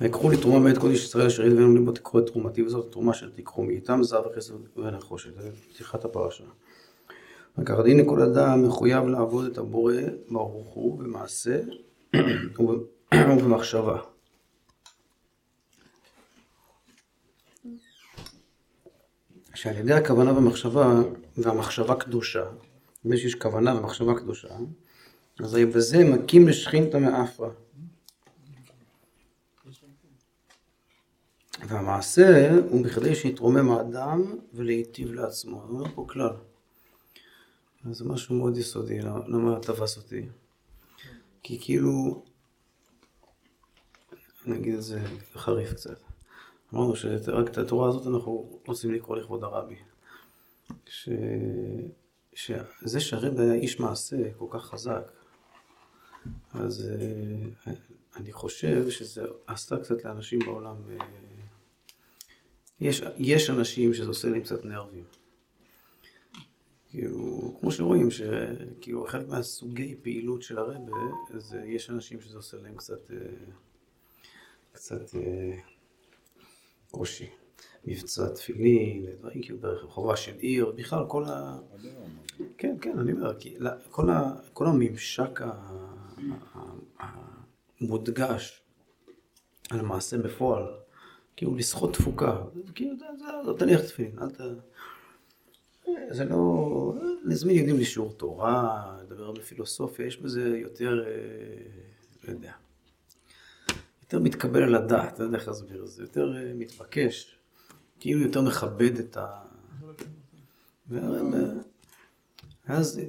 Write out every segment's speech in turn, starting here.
ויקחו לי תרומה מאת קודש ישראל אשר ידבנו לי בו תקחו את תרומתי וזאת תרומה של תיקחו מאיתם זהב וכסף ונחושת. זה פתיחת הפרשה. וכך דין לכל אדם מחויב לעבוד את הבורא ברוך הוא במעשה ובמחשבה. שעל ידי הכוונה והמחשבה, והמחשבה קדושה, אם שיש כוונה ומחשבה קדושה, אז בזה מקים לשכינתא מאפרא. והמעשה הוא בכדי שיתרומם האדם ולהיטיב לעצמו. זה אומר פה כלל. זה משהו מאוד יסודי, למה תפס אותי? כי כאילו, אני אגיד את זה חריף קצת. אמרנו שרק את התורה הזאת אנחנו רוצים לקרוא לכבוד הרבי. ש... שזה שהרבי היה איש מעשה כל כך חזק, אז אה, אני חושב שזה עשתה קצת לאנשים בעולם, אה, יש, יש אנשים שזה עושה להם קצת נרבים. כאילו, כמו שרואים, שכאילו חלק מהסוגי פעילות של הרבה, אז יש אנשים שזה עושה להם קצת, אה, קצת קושי. מבצע תפילין, דברים כאילו ברחובה של עיר, בכלל כל ה... כן, כן, אני אומר, כל, ה... כל הממשק המודגש על מעשה בפועל, כאילו לסחוט תפוקה, כאילו, תניח תפילין, אל ת... זה לא... להזמין יהודים לשיעור תורה, לדבר בפילוסופיה, יש בזה יותר, אה, לא יודע, יותר מתקבל על הדעת, לא יודע איך להסביר זה, יותר אה, מתבקש, כאילו יותר מכבד את ה... ואז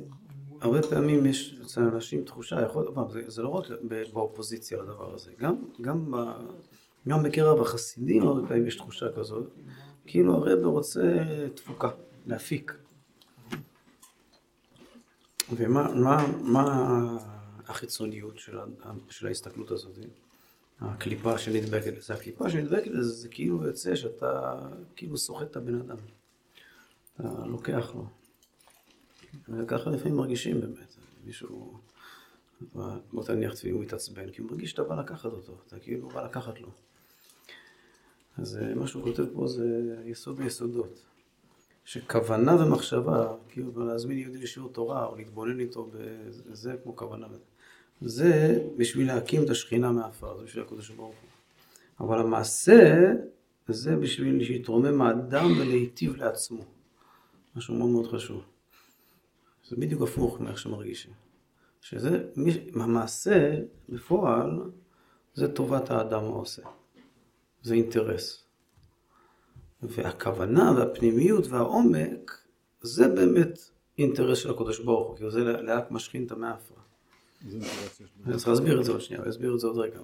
הרבה פעמים יש אצל אנשים תחושה, יכול, זה, זה לא רק באופוזיציה לדבר הזה, גם, גם, ב, גם בקרב החסידים הרבה פעמים יש תחושה כזאת, כאילו הרב רוצה תפוקה, להפיק. ומה מה, מה החיצוניות של, של ההסתכלות הזאת? הקליפה שנדבקת לזה. הקליפה שנדבקת לזה זה כאילו יוצא שאתה כאילו סוחט את הבן אדם. אתה לוקח לו. וככה לפעמים מרגישים באמת. מישהו, בוא תניח תפילו, הוא מתעצבן, כי הוא מרגיש שאתה בא לקחת אותו, אתה כאילו בא לקחת לו. אז אה, מה שהוא כותב פה זה יסוד היסודות. שכוונה ומחשבה, כאילו להזמין יהודי לשיעור תורה או להתבונן איתו, זה כמו כוונה. זה בשביל להקים את השכינה מעפר, זה בשביל הקדוש ברוך הוא. אבל המעשה זה בשביל שיתרומם האדם ולהיטיב לעצמו. משהו מאוד מאוד חשוב. זה בדיוק הפוך מאיך שמרגישים. שזה, המעשה בפועל זה טובת האדם העושה. זה אינטרס. והכוונה והפנימיות והעומק זה באמת אינטרס של הקדוש ברוך הוא, כי זה לאט משכין את המאפרה. אני צריך להסביר את זה עוד שנייה, אני אסביר את זה עוד רגע.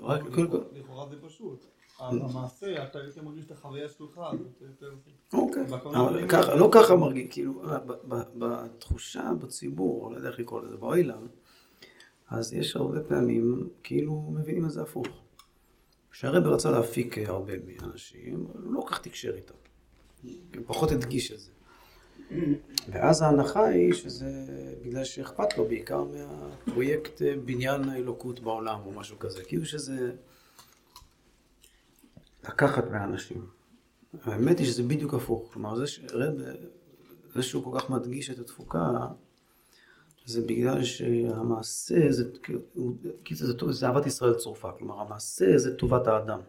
לכאורה זה פשוט. המעשה, אתה יותר מרגיש את החוויה שלך, אוקיי, אבל לא ככה מרגיש, כאילו, בתחושה, בציבור, לא יודע איך לקרוא לזה, באוילם, אז יש הרבה פעמים, כאילו, מבינים את זה הפוך. כשהרבר רצה להפיק הרבה מאנשים, הוא לא כל כך תקשר איתם. פחות הדגיש את זה. ואז ההנחה היא שזה בגלל שאכפת לו בעיקר מהפרויקט בניין האלוקות בעולם או משהו כזה. כאילו שזה לקחת מהאנשים. האמת היא שזה בדיוק הפוך. כלומר, זה, שרב, זה שהוא כל כך מדגיש את התפוקה, זה בגלל שהמעשה זה, כאילו, זה, זה אהבת ישראל צרופה. כלומר, המעשה זה טובת האדם.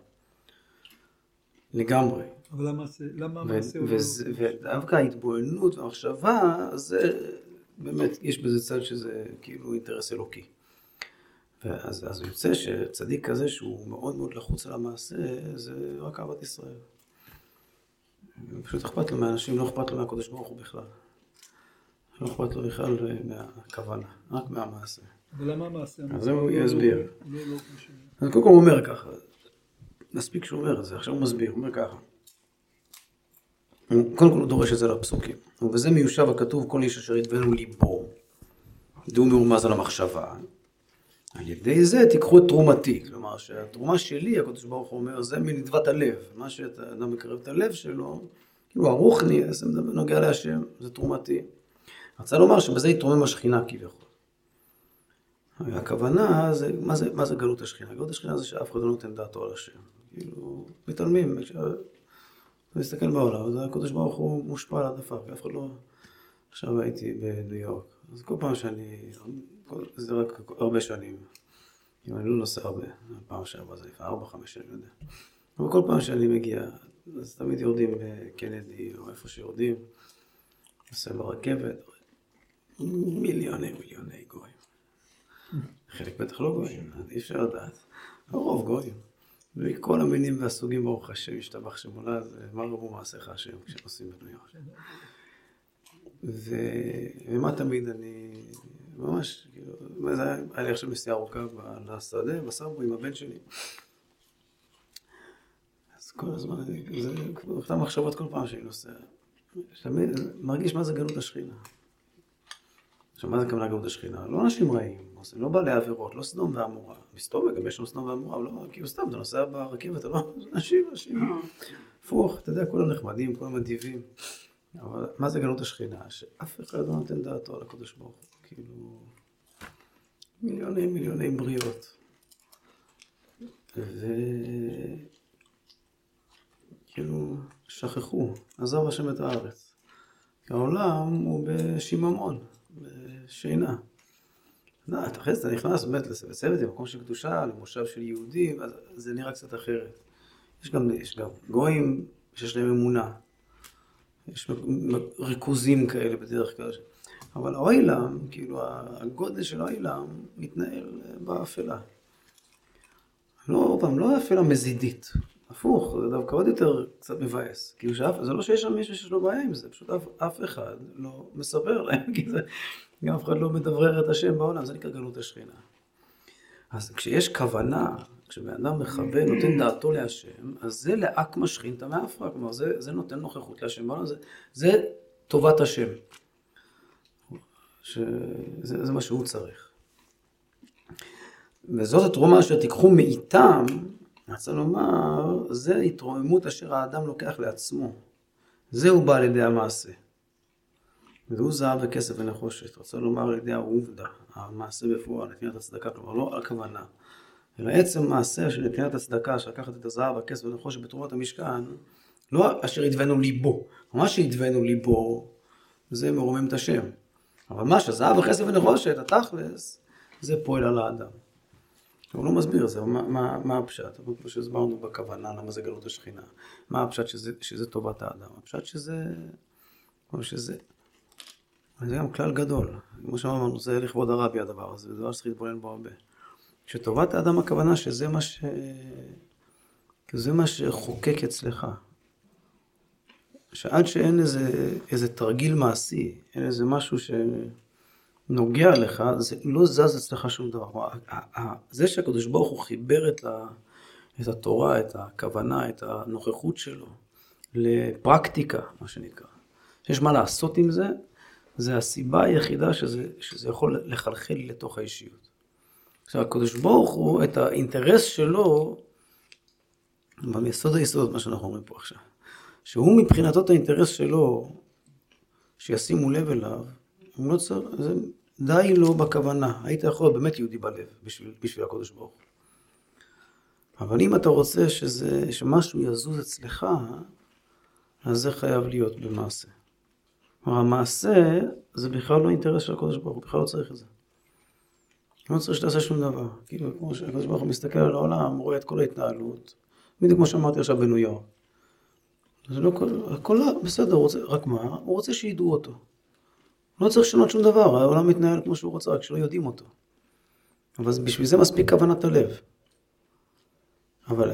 לגמרי. אבל למה המעשה הוא... לא- ודווקא ההתבוננות והמחשבה, זה באמת, יש בזה צד שזה כאילו אינטרס אלוקי. ואז אז יוצא שצדיק כזה שהוא מאוד מאוד לחוץ על המעשה, זה רק אהבת ישראל. פשוט אכפת לו מהאנשים, לא אכפת לו מהקדוש ברוך הוא בכלל. לא אכפת לו בכלל מהכוונה, רק מהמעשה. אבל למה המעשה? אז זה הוא יסביר. לא, לא, אז קודם כל הוא אומר ככה, מספיק שהוא אומר את זה, עכשיו הוא מסביר, הוא אומר ככה. קודם כל הוא דורש את זה לפסוקים. ובזה מיושב הכתוב כל איש אשר ידבנו ליבו, דעו מרומז על המחשבה. על ידי זה תיקחו את תרומתי. כלומר שהתרומה שלי, הקדוש ברוך הוא אומר, זה מנדבת הלב. מה שאתה מקרב את הלב שלו, כאילו הרוחני, זה נוגע להשם, זה תרומתי. רצה לומר שבזה יתרומם השכינה כביכול. הכוונה, זה, מה, זה, מה זה גלות השכינה? גלות השכינה זה שאף אחד לא נותן דעתו על השם. כאילו, מתעלמים. אתה מסתכל בעולם, אז הקדוש ברוך הוא מושפע על הדפק, אף אחד לא... עכשיו הייתי בניו יורק, אז כל פעם שאני, זה רק הרבה שנים, אם אני לא נוסע הרבה, פעם שעברה זה לפני ארבע, חמש שנים, לא יודע. אבל כל פעם שאני מגיע, אז תמיד יורדים בקנדי או איפה שיורדים, נוסע ברכבת, מיליוני מיליוני גויים. חלק בטח לא גויים, אי אפשר לדעת. הרוב גויים. מכל המינים והסוגים, ברוך השם, השתבח שמולד, מה רבו מעשיך השם כשנוסעים בניו יורק. ו... ומה תמיד אני, ממש, כאילו, זה היה לי עכשיו נסיעה ארוכה לשדה, בסבו עם הבן שלי. אז כל הזמן, זה אותן מחשבות כל פעם שאני נוסע. מרגיש מה זה גלות השכינה. עכשיו, מה זה כמובן גלות השכינה? לא אנשים רעים, לא בעלי עבירות, לא סדום ועמורה. מסתובב, גם יש לנו סדום ועמורה, אבל לא, כאילו סתם, אתה נוסע ברכבת, אתה לא, אנשים, אנשים, הפוך, אתה יודע, כולם נחמדים, כולם אדיבים. אבל מה זה גלות השכינה? שאף אחד לא נותן דעתו על הקדוש ברוך הוא. כאילו, מיליוני מיליוני בריות. וכאילו, שכחו, עזב השם את הארץ. העולם הוא בשיממון, יודעת, אחרי זה אתה נכנס באמת לצוות למקום של קדושה, למושב של יהודים, אז זה נראה קצת אחרת. יש גם, יש גם גויים שיש להם אמונה. יש ריכוזים כאלה בדרך כלל. אבל האוילם, כאילו הגודל של האוילם מתנהל באפלה. לא, עוד פעם, לא אפלה מזידית. הפוך, זה דווקא עוד יותר קצת מבאס. כאילו שאף, זה לא שיש שם מישהו שיש לו בעיה עם זה, פשוט אף, אף אחד לא מספר להם, כי זה, גם אף אחד לא מדברר את השם בעולם, זה נקרא גלות השכינה. אז כשיש כוונה, כשבן אדם מכוון, נותן דעתו להשם, אז זה לאק משכין את המאפרה, כלומר זה, זה נותן נוכחות להשם בעולם, זה, זה טובת השם. שזה, זה מה שהוא צריך. וזאת התרומה אשר תיקחו מאיתם, רוצה לומר, זה התרוממות אשר האדם לוקח לעצמו. זהו בא על ידי המעשה. והוא זהב וכסף ונחושת. רוצה לומר על ידי העובדה, המעשה בפועל, נתינת הצדקה, כלומר לא הכוונה. אלא עצם מעשה של נתינת הצדקה, של לקחת את הזהב, הכסף ונחושת בתרומת המשכן, לא אשר הדבנו ליבו. מה שהדבנו ליבו, זה מרומם את השם. אבל מה שזהב וכסף ונחושת, התכלס, זה פועל על האדם. הוא לא מסביר זה, מה, מה, מה הפשט, אבל כמו שהסברנו בכוונה, למה זה גלות השכינה, מה הפשט שזה, שזה טובת האדם, הפשט שזה, שזה, זה גם כלל גדול, כמו שאמרנו, זה לכבוד הרבי הדבר הזה, זה דבר שצריך להתבונן בו הרבה. שטובת האדם הכוונה שזה מה ש... זה מה שחוקק אצלך. שעד שאין איזה, איזה תרגיל מעשי, אין איזה משהו שנוגע לך, זה לא זז אצלך שום דבר. זה שהקדוש ברוך הוא חיבר את, ה, את התורה, את הכוונה, את הנוכחות שלו, לפרקטיקה, מה שנקרא. שיש מה לעשות עם זה, זה הסיבה היחידה שזה, שזה יכול לחלחל לתוך האישיות. עכשיו, הקדוש ברוך הוא, את האינטרס שלו, ביסוד היסוד, מה שאנחנו אומרים פה עכשיו, שהוא מבחינתו את האינטרס שלו, שישימו לב אליו, הוא לא צריך, זה די לו בכוונה. היית יכול באמת יהודי בלב בשביל, בשביל הקדוש ברוך הוא. אבל אם אתה רוצה שזה, שמשהו יזוז אצלך, אז זה חייב להיות במעשה. כלומר, המעשה זה בכלל לא אינטרס של הקדוש ברוך הוא, בכלל לא צריך את זה. לא צריך שתעשה שום דבר. כאילו, כמו שהקדוש ברוך הוא מסתכל על העולם, רואה את כל ההתנהלות. בדיוק כמו שאמרתי עכשיו בניו יורק. זה לא כל... הכל בסדר, הוא רוצה, רק מה? הוא רוצה שידעו אותו. לא צריך לשנות שום דבר, העולם מתנהל כמו שהוא רוצה, רק שלא יודעים אותו. אבל בשביל זה מספיק כוונת הלב. אבל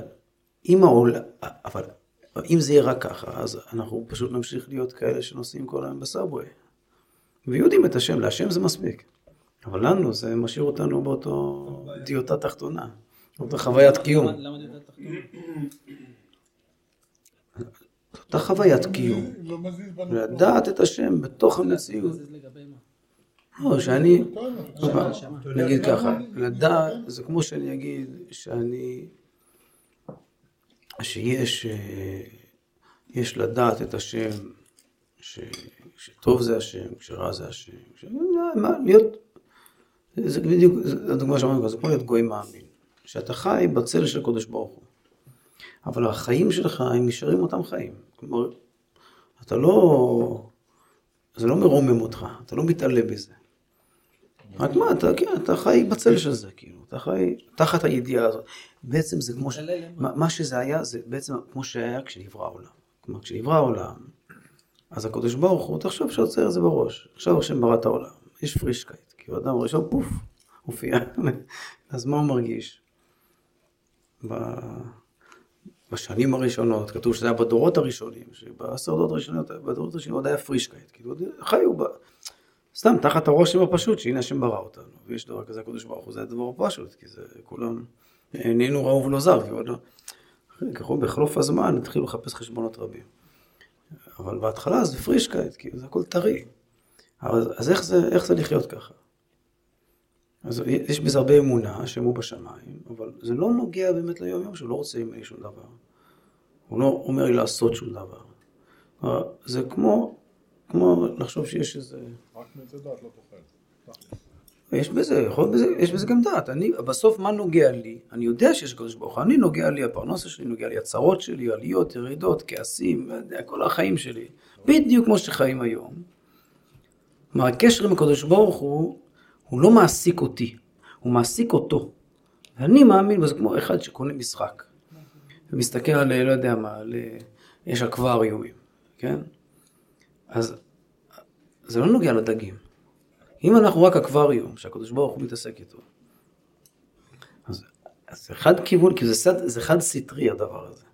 אם העולם... אבל אם זה יהיה רק ככה, אז אנחנו פשוט נמשיך להיות כאלה שנוסעים כל היום בסאבווי. ויודעים את השם, להשם זה מספיק. אבל לנו זה משאיר אותנו באותו דיוטה תחתונה, באותה חוויית קיום. למה דיוטה תחתונה? אותה חוויית קיום. לא. לדעת את השם בתוך המציאות. לא, שאני, שמה. נגיד ככה, לדעת, זה כמו שאני אגיד שאני, שיש, אה, יש לדעת את השם, ש- שטוב זה השם, כשרע זה השם, ש- מה, להיות, זה בדיוק, הדוגמה שאמרנו, זה כמו להיות גוי מאמין, שאתה חי בצל של הקדוש ברוך הוא. אבל החיים שלך הם נשארים אותם חיים. כלומר, אתה לא... זה לא מרומם אותך, אתה לא מתעלה בזה. רק מה, אתה, כן, אתה חי בצל של זה, כאילו, אתה חי תחת הידיעה הזאת. בעצם זה כמו ש... מה מה שזה היה, זה בעצם כמו שהיה כשנברא העולם. כלומר, כשנברא העולם, אז הקדוש ברוך הוא, תחשוב שעוצר את זה בראש. עכשיו השם ברא את העולם, יש פרישקייט, כאילו אדם ראשון, פוף, הופיע. אז מה הוא מרגיש? ב- בשנים הראשונות, כתוב שזה היה בדורות הראשונים, שבעשר דורות הראשונות, בדורות הראשונים עוד היה פרישקייט, כאילו חיו ב... סתם תחת הרושם הפשוט שהנה השם ברא אותנו, ויש דבר כזה הקדוש ברוך הוא, זה הדבר פשוט, כי זה כולם נהיינו ראו ולא זר, ועוד לא... אחרי, ככה בחלוף הזמן התחילו לחפש חשבונות רבים. אבל בהתחלה זה פרישקייט, כאילו זה הכל טרי. אבל, אז איך זה, איך זה לחיות ככה? אז יש בזה הרבה אמונה, השם הוא בשמיים, אבל זה לא נוגע באמת ליום יום, שהוא לא רוצה ממני שום דבר. הוא לא אומר לי לעשות שום דבר. אה, זה כמו, כמו לחשוב שיש איזה... רק מאיזה דעת לא פוחד. יש בזה, יכול בזה, יש בזה גם דעת. אני, בסוף מה נוגע לי? אני יודע שיש קדוש ברוך הוא, אני נוגע לי, הפרנסה שלי, נוגע לי הצרות שלי, עליות, ירידות, כעסים, כל החיים שלי. בדיוק כמו שחיים היום. כלומר, הקשר עם הקדוש ברוך הוא, הוא לא מעסיק אותי, הוא מעסיק אותו. ואני מאמין בזה כמו אחד שקונה משחק. ומסתכל על, לא יודע מה, על, יש אקווריומים, כן? אז זה לא נוגע לדגים. אם אנחנו רק אקווריום, שהקדוש ברוך הוא מתעסק איתו, אז, אז זה חד כיוון, כי זה, סד, זה חד סטרי הדבר הזה.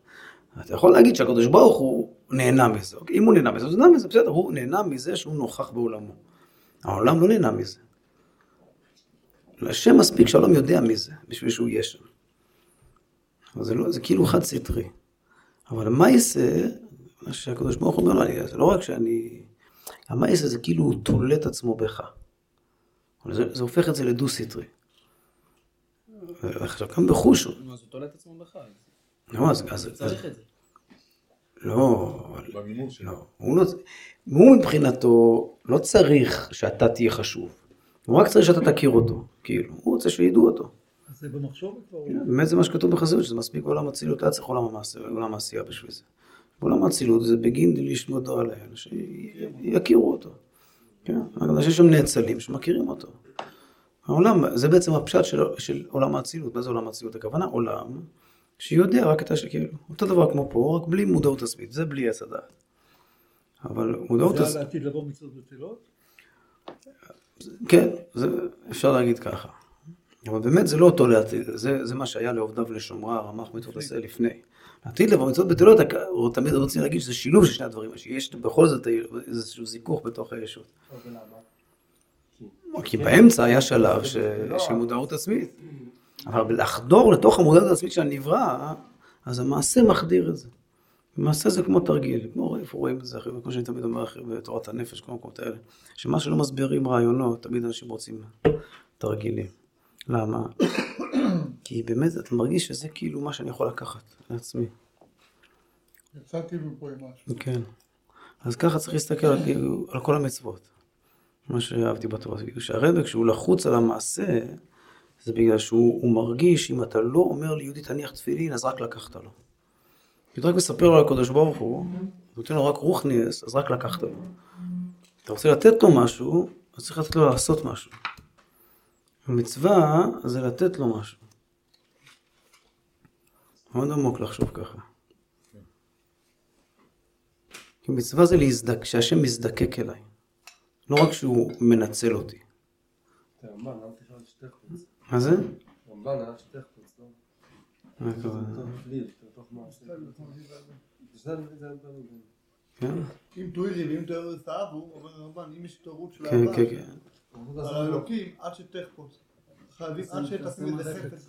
אתה יכול להגיד שהקדוש ברוך הוא נהנה מזה, אוקיי? אם הוא נהנה מזה, הוא נהנה מזה, בסדר, הוא נהנה מזה שהוא נוכח בעולמו. העולם לא נהנה מזה. להשם מספיק שהעולם יודע מזה, בשביל שהוא יהיה שם. זה, לא, זה כאילו חד סטרי. אבל מה יעשה, שהקדוש ברוך הוא אומר לו, אני- זה לא רק שאני... המעשה זה כאילו הוא תולה את עצמו בך. זה, זה הופך את זה לדו סטרי. עכשיו גם בחוש, נו, אז הוא תולה את עצמו בך. לא, אז, אז, הוא אז צריך את זה. לא, אבל. לא, הוא, לא, הוא מבחינתו לא צריך שאתה תהיה חשוב, הוא רק צריך שאתה תכיר אותו, כאילו, הוא רוצה שידעו אותו. אז זה במחשוב כבר. באמת זה מה שכתוב בחסידות, שזה מספיק עולם אצילות, לא צריך עולם המעשה, עולם העשייה בשביל זה. עולם האצילות זה בגין לשמודו עליהם, שיכירו אותו. כן? אנשים שם נאצלים שמכירים אותו. העולם, זה בעצם הפשט של, של עולם האצילות. מה זה עולם האצילות? הכוונה עולם שיודע רק את השם, כאילו, אותו דבר כמו פה, רק בלי מודעות עצמית, זה בלי עץ הדעת. אבל מודעות זה עצמית, לעתיד לבוא מצוות בטלות? כן, זה, אפשר להגיד ככה. אבל באמת זה לא אותו לעתיד, זה, זה מה שהיה לעובדיו לשומרה, רמ"ח מצוות עשה לפני. לעתיד לבוא מצוות בטלות, הוא תמיד רוצים להגיד שזה שילוב של שני הדברים, שיש בכל זאת איזשהו זיכוך בתוך הישות. כי באמצע היה שלב ש... של מודעות עצמית. אבל לחדור לתוך המודעות העצמית של הנברא, אז המעשה מחדיר את זה. מעשה זה כמו תרגיל, כמו איפה רואים את זה, כמו שאני תמיד אומר בתורת הנפש, כל המקומות האלה, שמה שלא מסבירים רעיונות, תמיד אנשים רוצים תרגילים. למה? כי באמת אתה מרגיש שזה כאילו מה שאני יכול לקחת לעצמי. יצאתי מפה עם משהו. כן. אז ככה צריך להסתכל על, כאילו, על כל המצוות. מה שאהבתי בתורה, כאילו שהרבק, כשהוא לחוץ על המעשה, זה בגלל שהוא הוא מרגיש, אם אתה לא אומר ליהודי תניח תפילין, אז רק לקחת לו. אם אתה רק מספר לו על הקדוש ברוך הוא, נותן לו רק רוחניאס, אז רק לקחת לו. אתה רוצה לתת לו משהו, אז צריך לתת לו לעשות משהו. מצווה זה לתת לו משהו. מאוד עמוק לחשוב ככה. כי מצווה זה להזדק, שהשם מזדקק אליי. לא רק שהוא מנצל אותי. רמב"ן. מה זה? רמב"ן היה שתי חוץ, לא? מה הכוונה? כן? אם תוירי ואם תאר תאהבו, אומר הרמב"ן, אם יש התעוררות של כן, אהבה, כן, כן. על האלוקים, עד שתחפוץ. חייבים, עד.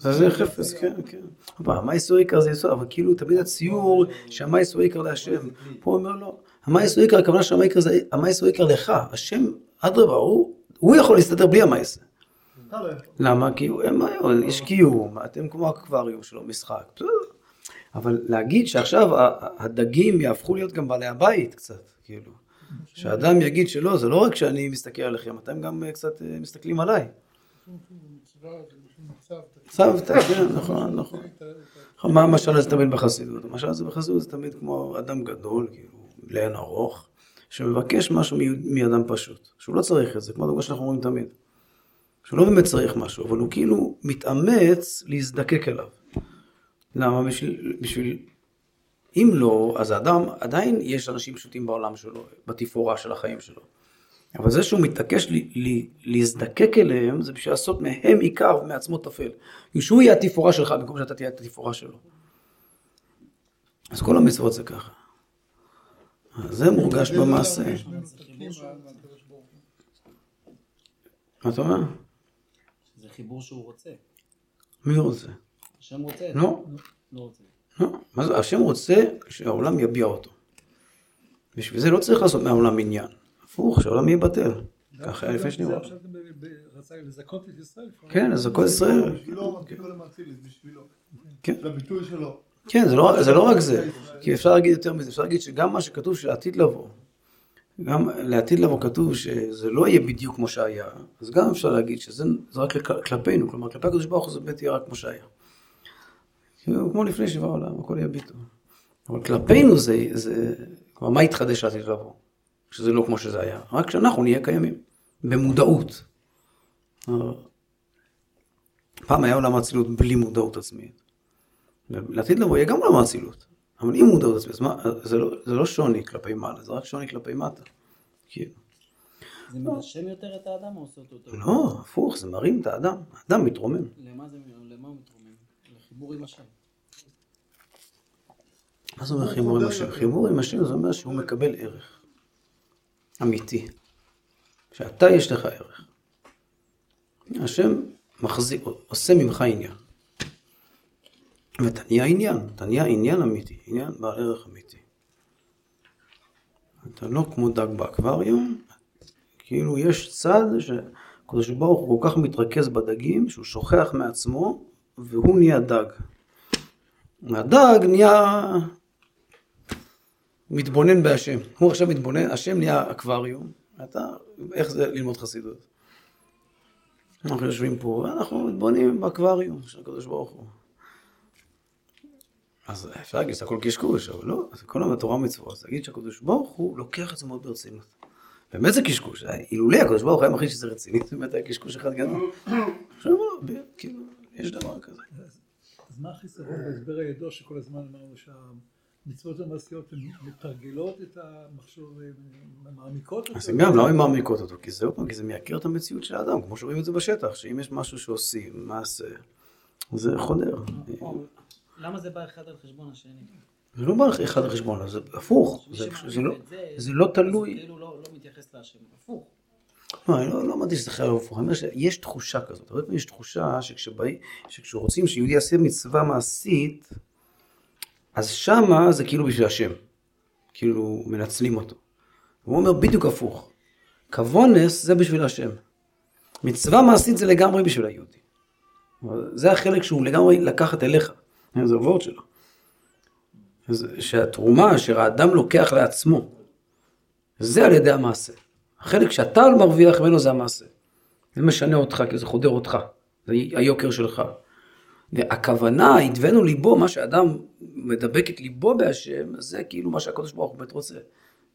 אז זה חפץ, כן, כן. אבל המאיסור עיקר זה יסוד, אבל כאילו תמיד הציור שהמאיסור עיקר להשם. פה הוא אומר לא, המאיסור עיקר, הכוונה שהמאיסור עיקר לך. השם, אדרבה, הוא הוא יכול להסתדר בלי. אתה לא. למה? כי הוא- הם- יש קיום, אתם כמו אקווריום שלו, משחק. בסדר. אבל להגיד שעכשיו הדגים יהפכו להיות גם בעלי הבית קצת, כאילו. שאדם יגיד שלא, זה לא רק שאני מסתכל עליכם, אתם גם אה, קצת אה, מסתכלים עליי. מצב, צוותא, כן, נכון, נכון. נכון, מה המשל הזה תמיד בחסידות? המשל הזה בחסידות זה תמיד כמו אדם גדול, כאילו, לאין ארוך, שמבקש משהו מאדם פשוט, שהוא לא צריך את זה, כמו הדוגמה שאנחנו אומרים תמיד. שהוא לא באמת צריך משהו, אבל הוא כאילו מתאמץ להזדקק אליו. למה? בשביל, בשביל... אם לא, אז האדם, עדיין יש אנשים פשוטים בעולם שלו, בתפאורה של החיים שלו. אבל זה שהוא מתעקש לי, לי, להזדקק אליהם, זה בשביל לעשות מהם עיקר ומעצמו טפל. שהוא יהיה התפאורה שלך במקום שאתה תהיה התפאורה שלו. אז כל המצוות זה ככה. זה מורגש במעשה. מה אתה אומר? זה חיבור שהוא רוצה. מי רוצה? השם רוצה. לא. לא רוצה. לא. מה זה? השם רוצה שהעולם יביע אותו. בשביל זה לא צריך לעשות מהעולם עניין. הפוך, שהעולם יהיה בטל. ככה היה לפני רצה לזכות את ישראל. כן, אז הכל ישראל. בשבילו, אצילי, בשבילו. כן. שלו. כן, זה לא, זה לא רק זה, כי אפשר להגיד יותר מזה, אפשר להגיד שגם מה שכתוב שלעתיד לבוא, גם לעתיד לבוא כתוב שזה לא יהיה בדיוק כמו שהיה, אז גם אפשר להגיד שזה זה רק כלפינו, כלומר כלפי הקדוש ברוך הוא זה באמת יהיה רק כמו שהיה. כאילו, כמו לפני שבעה עולם, הכל יהיה ביטוי. אבל כלפינו זה, זה, כלומר מה יתחדש לעתיד לבוא? שזה לא כמו שזה היה, רק שאנחנו נהיה קיימים, במודעות. פעם היה עולם האצילות בלי מודעות עצמית. לעתיד לבוא יהיה גם עולם האצילות, אבל עם מודעות עצמית, אז מה, זה לא, זה לא שוני כלפי מעלה, זה רק שוני כלפי מטה. כאילו. זה מנשם יותר את האדם או עושה אותו יותר? לא, הפוך, זה מרים את האדם, האדם מתרומם. למה זה, למה הוא מתרומם? לחיבור עם השם. מה זה אומר חיבור עם השם? חיבור עם השם זה אומר שהוא מקבל ערך אמיתי, שאתה יש לך ערך. השם מחזיק, עושה ממך עניין. ואתה נהיה עניין, אתה נהיה עניין אמיתי, עניין בעל ערך אמיתי. אתה לא כמו דג באקווריום, כאילו יש צד שהקדוש ברוך הוא כל כך מתרכז בדגים, שהוא שוכח מעצמו, והוא נהיה דג. הדג נהיה מתבונן בהשם. הוא עכשיו מתבונן, השם נהיה אקווריום. אתה, איך זה ללמוד חסידות? אנחנו יושבים פה, אנחנו מתבוננים באקווריום של הקדוש ברוך הוא. אז אפשר להגיד שזה הכל קשקוש, אבל לא, זה כל התורה ומצוות, להגיד שהקדוש ברוך הוא לוקח את זה מאוד ברצינות. באמת זה קשקוש, אילולא הקדוש ברוך היה מחליט שזה רציני, זה באמת היה קשקוש אחד גדול. עכשיו כאילו, יש דבר כזה. אז מה החיסרון בהסבר הידוע שכל הזמן אמרנו שהמצוות המעשיות הן מתרגלות את המחשוב, הן מעמיקות אותו? אז גם למה הן מעמיקות אותו? כי זה עוד פעם, כי זה מייקר את המציאות של האדם, כמו שרואים את זה בשטח, שאם יש משהו שעושים, מעשה, זה חודר. למה זה בא אחד על חשבון השני? זה לא בא אחד על חשבון, זה הפוך, זה- לא- לא תלוי. זה כאילו לא לא מתייחס להשם, הפוך. לא, אני לא לא אמרתי שזה חייב הפוך, אני אומר שיש תחושה כזאת, הרבה פעמים יש תחושה שכשבאים- שכשרוצים שיהודי יעשה מצווה מעשית, אז שמה זה כאילו בשביל השם, כאילו מנצלים אותו. הוא אומר בדיוק הפוך, כוונס זה בשביל השם, מצווה מעשית זה לגמרי בשביל היהודי. זה החלק שהוא לגמרי לקחת אליך, זה הוורד שלו. שהתרומה אשר האדם לוקח לעצמו, זה על ידי המעשה. החלק שאתה מרוויח ממנו זה המעשה. זה משנה אותך, כי זה חודר אותך. זה היוקר שלך. והכוונה, הדבנו ליבו, מה שאדם מדבק את ליבו בהשם, זה כאילו מה שהקדוש ברוך הוא באמת רוצה.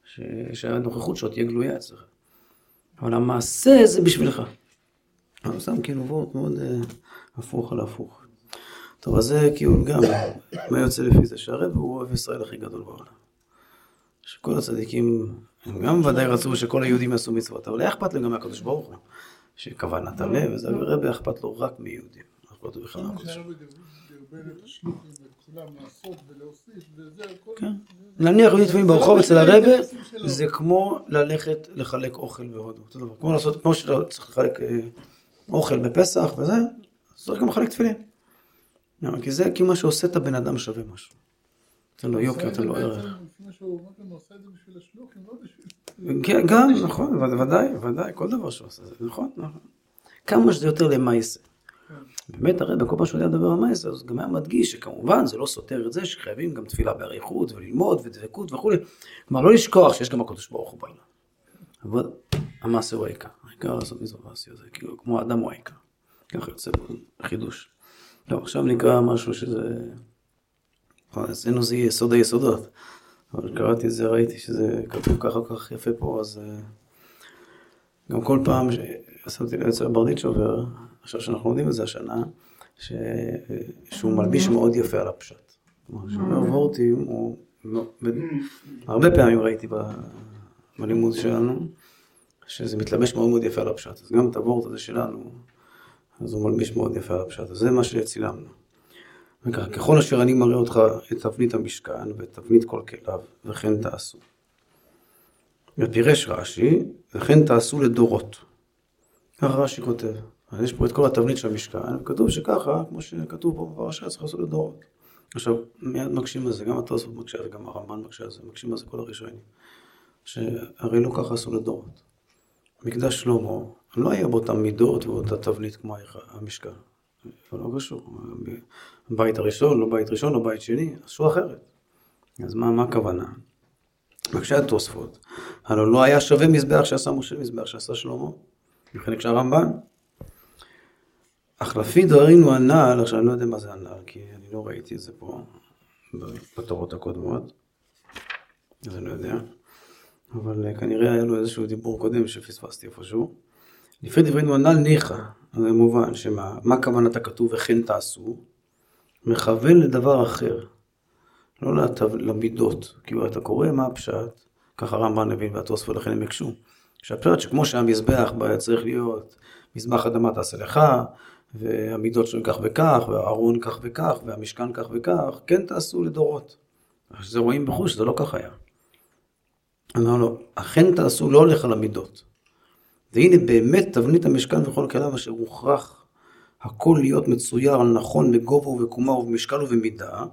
ש... שהנוכחות שלו תהיה גלויה אצלך. אבל המעשה זה בשבילך. אבל שם כאילו וורט מאוד אה, הפוך על הפוך. טוב, אז זה כאילו גם, מה יוצא לפי זה? שהרב הוא אוהב ישראל הכי גדול בעולם. שכל הצדיקים, הם גם ודאי רצו שכל היהודים יעשו מצוות, אבל היה אכפת להם גם מהקדוש ברוך הוא, שכוונת הלב, וזה הרבי אכפת לו רק מיהודים. אכפת לו בכלל מהקדוש ברוך הוא. דרבן את השלוחים ואת כולם לעשות ולהוסיף וזה, הכל. כן. להניח לפעמים ברחוב אצל הרבה, זה כמו ללכת לחלק אוכל בהודו. כמו לעשות, כמו שאתה צריך לחלק אה, אוכל בפסח וזה, צריך גם לחלק תפילין. למה? כי זה כאילו מה שעושה את הבן אדם שווה משהו. נותן לו יוקר, נותן לו ערך. לפי שהוא אומר, הוא עושה את זה בשביל השלוחים, לא. כן, גם, נכון, וד- ודאי, ודאי, כל דבר שהוא עושה, זה נכון, נכון. כמה שזה יותר למעשה. באמת, הרי בכל פעם שהוא יודע לדבר על מעשה, אז גם היה מדגיש שכמובן זה לא סותר את זה שחייבים גם תפילה באריכות וללמוד ודבקות וכולי. כלומר, לא לשכוח שיש גם הקדוש ברוך הוא בעולם. אבל המעשה הוא העיקר, העיקר לעשות מצוות מעשיות, זה כאילו כמו האדם הוא העיקר. ככה יוצא פה חידוש. לא, עכשיו נקרא משהו שזה... אצלנו זה יסוד היסודות. אבל קראתי את זה, ראיתי שזה כתוב ככה כל כך יפה פה, אז אה, גם כל פעם ששמתי לב אצל ברדיצ'ובר, עכשיו שאנחנו לומדים את זה השנה, ש... שהוא מלביש מאוד יפה על הפשט. כלומר, כשאומר וורטים, הוא... מאוד- הרבה פעמים ראיתי ב... בלימוד שלנו, שזה מתלבש מאוד מאוד יפה על הפשט. אז גם את הוורט הזה שלנו, אז הוא מלביש מאוד יפה על הפשט. אז זה מה שצילמנו. וככה, ככל אשר אני מראה אותך את תבנית המשכן ואת תבנית כל כליו, וכן תעשו. ופירש רש"י, וכן תעשו לדורות. ככה רש"י כותב. אז יש פה את כל התבנית של המשכן, וכתוב שככה, כמו שכתוב פה בפרשה, צריך לעשות לדורות. עכשיו, מיד מקשים על זה, גם התוספות מקשה על זה, גם הרמב"ן מקשה על זה, מקשים על זה כל הראשונים. שהרי לא ככה עשו לדורות. מקדש שלמה, לא היה באותן מידות ובאותה תבנית כמו המשכן. זה לא קשור. בית הראשון, לא בית ראשון, לא בית שני, עשו אחרת. אז מה, מה הכוונה? מקשה התוספות, הלוא לא היה שווה מזבח שעשה משה מזבח שעשה שלמה, בחלק של הרמב"ן. אך לפי דברינו הנ"ל, עכשיו אני לא יודע מה זה הנ"ל, כי אני לא ראיתי את זה פה בתורות הקודמות, אז אני לא יודע. אבל אה, כנראה היה לו איזשהו דיבור קודם שפספסתי איפשהו. לפי דברינו הנ"ל ניחא, זה מובן שמה מה כוונת הכתוב וכן תעשו? מכוון לדבר אחר, לא לתו, למידות. כאילו אתה קורא מה הפשט, ככה רמב"ן הבין והתוספות לכן הם הקשו. שהפשט שכמו שהמזבח צריך להיות מזבח אדמה תעשה לך, והמידות שלו כך וכך, והארון כך וכך, והמשכן כך וכך, כן תעשו לדורות. זה רואים בחוש, זה לא כך היה. אמר לו, אכן תעשו, לא הולך על המידות. והנה באמת תבנית המשכן וכל כליו אשר הוכרח הכל להיות מצויר נכון בגובה ובקומה ובמשקל ובמידה,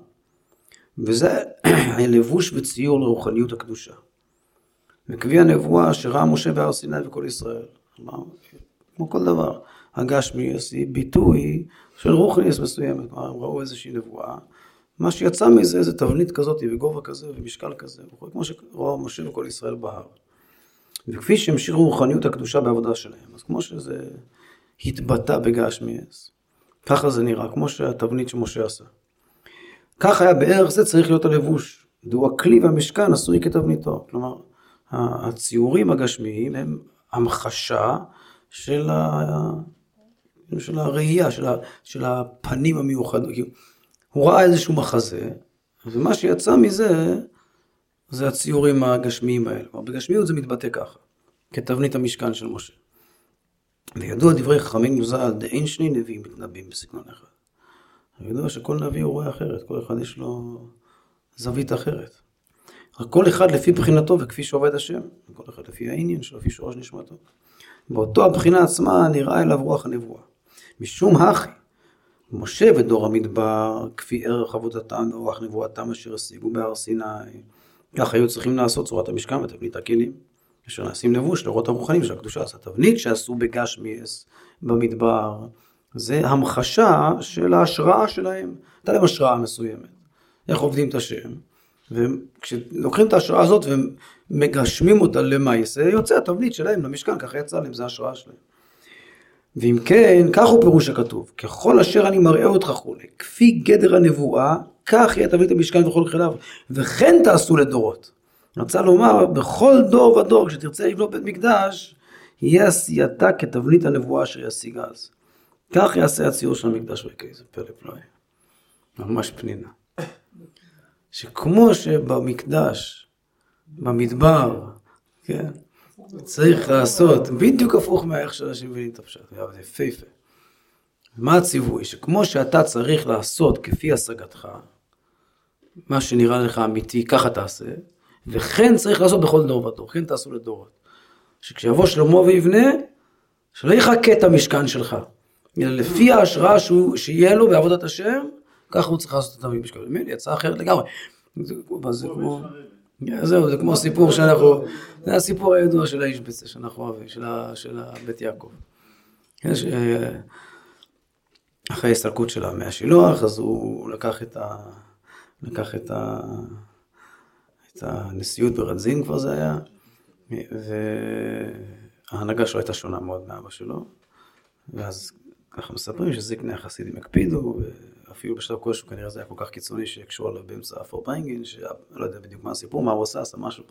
וזה הלבוש וציור לרוחניות הקדושה. וכפי הנבואה שראה משה בהר סיני וכל ישראל. כלומר, כמו כל דבר, הגשמי יעשי ביטוי של רוחניס מסוימת, כלומר, הם ראו איזושהי נבואה, מה שיצא מזה זה תבנית כזאת וגובה כזה ומשקל כזה, כמו שראה משה וכל ישראל בהר. וכפי שהמשיכו רוחניות הקדושה בעבודה שלהם, אז כמו שזה התבטא בגשמיאס, ככה זה נראה, כמו שהתבנית שמשה עשה. כך היה בערך זה צריך להיות הלבוש, דו הכלי והמשכן עשוי כתבניתו, כלומר, הציורים הגשמיים הם המחשה של, ה... של הראייה, של, ה... של הפנים המיוחדות, הוא ראה איזשהו מחזה, ומה שיצא מזה, זה הציורים הגשמיים האלה. כלומר, בגשמיות זה מתבטא ככה, כתבנית המשכן של משה. וידוע דברי חכמים ז"ל, דאין שני נביאים מתנבאים בסגנון אחד. וידוע שכל נביא הוא רואה אחרת, כל אחד יש לו זווית אחרת. רק כל אחד לפי בחינתו וכפי שעובד השם, כל אחד לפי העניין שלו, לפי שורש נשמתו. באותו הבחינה עצמה נראה אליו רוח הנבואה. משום הכי, משה ודור המדבר, כפי ערך עבודתם ורוח נבואתם אשר השיגו בהר סיני. כך היו צריכים לעשות צורת המשכן ותבנית הכלים, אשר נעשים לבוש לאורות הרוחנים של הקדושה. אז התבנית שעשו בגשמיאס במדבר, זה המחשה של ההשראה שלהם. הייתה להם השראה מסוימת. איך עובדים את השם. וכשלוקחים את ההשראה הזאת ומגשמים אותה למעשה, יוצא התבנית שלהם למשכן, ככה יצא להם, זה ההשראה שלהם. ואם כן, כך הוא פירוש הכתוב, ככל אשר אני מראה אותך כולי, כפי גדר הנבואה, כך יהיה תבנית המשכן וכל חיליו, וכן תעשו לדורות. רצה לומר, בכל דור ודור, כשתרצה לבנות בית מקדש, יהיה עשייתה כתבנית הנבואה אשר ישיג אז. כך יעשה הציור של המקדש ויקי, זה פלא פלאי. ממש פנינה. שכמו שבמקדש, במדבר, כן, צריך לעשות בדיוק הפוך מהאיך שאנשים מבינים את הפשט, זה יפהפה. מה הציווי? שכמו שאתה צריך לעשות כפי השגתך, מה שנראה לך אמיתי, ככה תעשה, וכן צריך לעשות בכל דור ודור, כן תעשו לדורות. שכשיבוא שלמה ויבנה, שלא יחכה את המשכן שלך, אלא לפי ההשראה שהוא, שיהיה לו בעבודת השם, ככה הוא צריך לעשות את המשכן. יצא אחרת לגמרי. זה כמו... זהו, זה כמו סיפור שאנחנו, זה הסיפור הידוע של האיש בצע שאנחנו אוהבים, של, של בית יעקב. יש, אחרי ההסתלקות שלה מהשילוח, אז הוא לקח את, ה, לקח את, ה, את הנשיאות ברדזין כבר זה היה, וההנהגה שלו הייתה שונה מאוד מאבא שלו, ואז ככה מספרים שזקני החסידים הקפידו, אפילו בשלב כלשהו כנראה זה היה כל כך קיצוני שהקשו עליו באמצע הפורפיינגין, שלא יודע בדיוק מה הסיפור, מה הוא עשה, עשה משהו.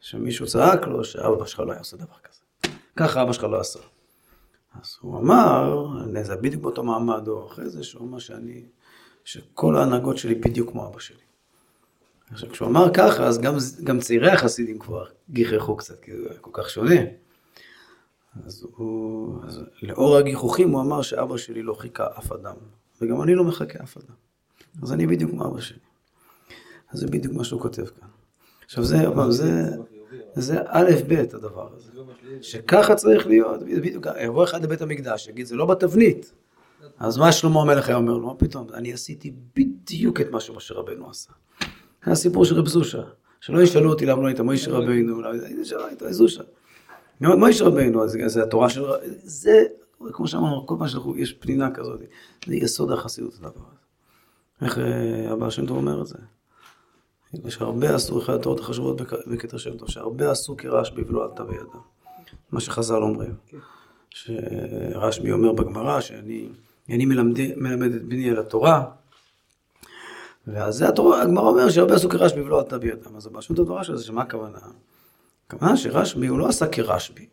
שמישהו צעק לו שאבא שלך לא היה עושה דבר כזה. ככה אבא שלך לא עשה. אז הוא אמר, זה בדיוק באותו מעמד, או אחרי זה, שהוא אמר שאני, שכל ההנהגות שלי בדיוק כמו אבא שלי. עכשיו, כשהוא אמר ככה, אז גם, גם צעירי החסידים כבר גיחכו קצת, כי זה כל כך שונה. אז הוא, אז לאור הגיחוכים הוא אמר שאבא שלי לא חיכה אף אדם, וגם אני לא מחכה אף אדם. אז אני בדיוק כמו אבא שלי. אז זה בדיוק מה שהוא כותב כאן. עכשיו זה, אבל זה, זה א' ב' הדבר הזה. שככה צריך להיות, בדיוק, יבוא אחד לבית המקדש, יגיד, זה לא בתבנית. אז מה שלמה המלך היה אומר לו? מה פתאום? אני עשיתי בדיוק את מה שמשה רבנו עשה. זה הסיפור של רב זושה. שלא ישאלו אותי למה לא היית מוישה רבנו, היית זושה. מוישה רבנו, זה התורה של... זה, כמו שאמרנו, כל פעם שאנחנו, יש פנינה כזאת, זה יסוד החסידות הדבר הזה. איך אה, הבעל שם טוב אומר את זה? יש הרבה עשו, אחד התורות החשובות בקטע שם טוב, שהרבה עשו כרשב"י ולא עלתה בידם. מה שחז"ל אומרים. שרשב"י אומר בגמרא שאני אני מלמד, מלמד את בני על התורה, ואז זה התורה, הגמרא אומר שהרבה עשו כרשב"י ולא עלתה בידם. אז פשוט הדברה של זה, שמה הכוונה? הכוונה שרשב"י הוא לא עשה כרשב"י.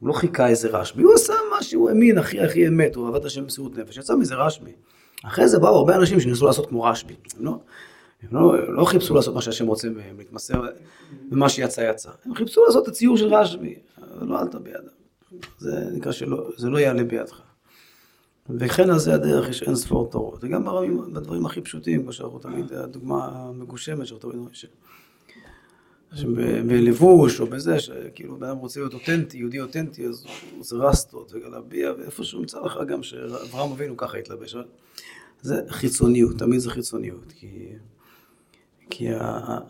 הוא לא חיכה איזה רשב"י, הוא עשה מה שהוא האמין, הכי הכי אמת, הוא עבד השם במסירות נפש, יצא מזה רשב"י. אחרי זה באו הרבה אנשים שניסו לעשות כמו רשב"י. הם לא, הם לא, לא חיפשו לעשות מה שהשם רוצה מהם, להתמסר ומה שיצא יצא. הם חיפשו לעשות את הציור של רשב"י, אבל לא עלתה בידם. זה נקרא שלא, זה לא יעלה בידך. וכן על זה הדרך יש אין ספור תורות. וגם בדברים, בדברים הכי פשוטים, כמו שאנחנו תמיד, הדוגמה המגושמת שאנחנו תמיד בלבוש או בזה, שכאילו בן אדם רוצה להיות אותנטי, יהודי אותנטי, אז הוא רוצה רסטות וגלביה, ואיפה שהוא ימצא לך גם שאברהם אבינו ככה התלבש. זה חיצוניות, תמיד זה חיצוניות, כי... כי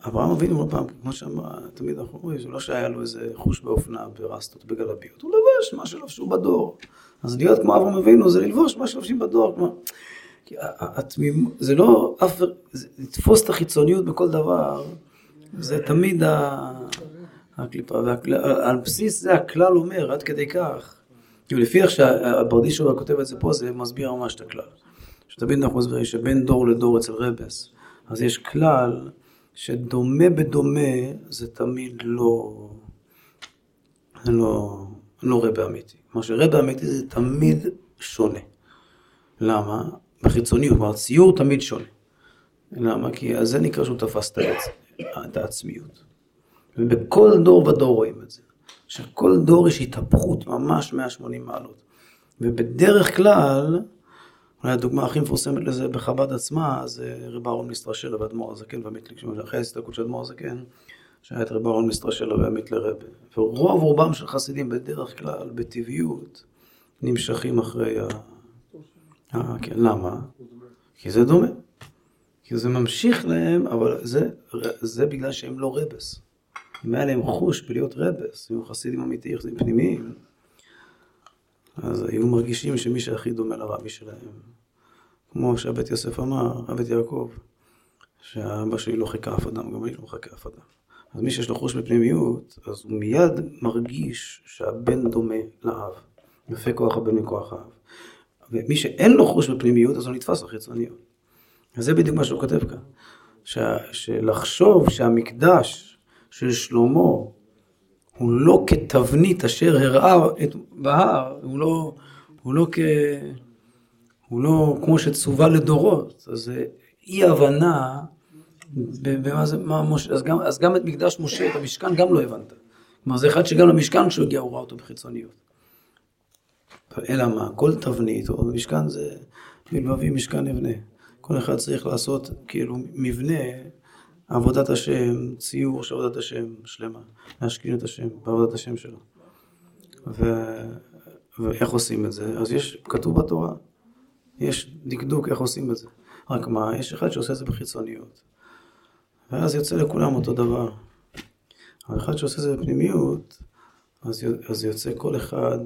אברהם אבינו לא פעם, כמו שאמרה, תמיד אנחנו אומרים, זה לא שהיה לו איזה חוש באופנה, ברסטות, בגלביות, הוא לבש מה שלבשו בדור. אז להיות כמו אברהם אבינו זה ללבוש מה שלובשים בדור, כלומר, התמימ... זה לא אף, זה לתפוס את החיצוניות בכל דבר, זה תמיד הקליפה, ועל בסיס זה הכלל אומר, עד כדי כך, כאילו לפי איך שהברדישו כותב את זה פה, זה מסביר ממש את הכלל. שתמיד אנחנו מסבירים שבין דור לדור אצל רבס, אז יש כלל שדומה בדומה זה תמיד לא, לא, לא רבה אמיתי. כלומר שרבה אמיתי זה תמיד שונה. למה? בחיצוניות, כלומר ציור תמיד שונה. למה? כי אז זה נקרא שהוא תפס את העצמיות. ובכל דור ודור רואים את זה. שכל דור יש התהפכות ממש 180 מעלות. ובדרך כלל, אולי הדוגמה הכי מפורסמת לזה בחב"ד עצמה, זה רב אהרון מסטרשלה ואדמו"ר הזקן והמיתליק, אחרי ההסתכלות של אדמו"ר הזקן, שהיה את רב אהרון מסטרשלה והמיתלי לרבה. ורוב רובם של חסידים בדרך כלל, בטבעיות, נמשכים אחרי ה... אה, כן, למה? כי זה דומה. כי זה ממשיך להם, אבל זה, זה בגלל שהם לא רבס. אם היה להם חוש בלהיות רבס, היו חסידים אמיתיים, חסידים פנימיים, אז היו מרגישים שמי שהכי דומה לרבי שלהם, כמו שהבית יוסף אמר, הבית יעקב, שהאבא שלי לא חיכה אף אדם, גם אני לא מחכה אף אדם. אז מי שיש לו חוש בפנימיות, אז הוא מיד מרגיש שהבן דומה לאב. יפה כוח הבן מכוח האב. ומי שאין לו חוש בפנימיות, אז הוא נתפס לחיצוניות. וזה בדיוק מה שהוא כותב כאן. ש... שלחשוב שהמקדש של שלמה הוא לא כתבנית אשר הראה את בהר, הוא לא, הוא לא כ... הוא לא כמו שצווה לדורות, אז זה אי הבנה במה זה, מה משה, אז גם, אז גם את מקדש משה, את המשכן, גם לא הבנת. כלומר, זה אחד שגם למשכן כשהוא הגיע הוא ראה אותו בחיצוניות. אלא מה, כל תבנית, או משכן זה מלבבי משכן אבנה. כל אחד צריך לעשות כאילו מבנה עבודת השם, ציור של עבודת השם שלמה, להשכין את השם, בעבודת השם שלו. ו... ואיך עושים את זה? אז יש, כתוב בתורה, יש דקדוק איך עושים את זה. רק מה, יש אחד שעושה את זה בחיצוניות. ואז יוצא לכולם אותו דבר. אבל אחד שעושה את זה בפנימיות, אז, אז יוצא כל אחד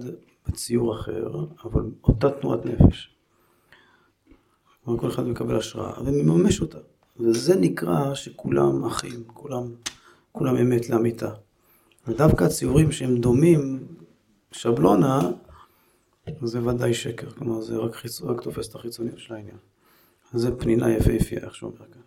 בציור אחר, אבל אותה תנועת נפש. כל אחד מקבל השראה ומממש אותה. וזה נקרא שכולם אחים, כולם, כולם אמת לאמיתה. ודווקא הציורים שהם דומים שבלונה, זה ודאי שקר. כלומר, זה רק, חיצ... רק תופס את החיצוניות של העניין. זה פנינה יפהפייה, איך שהוא אומר כאן.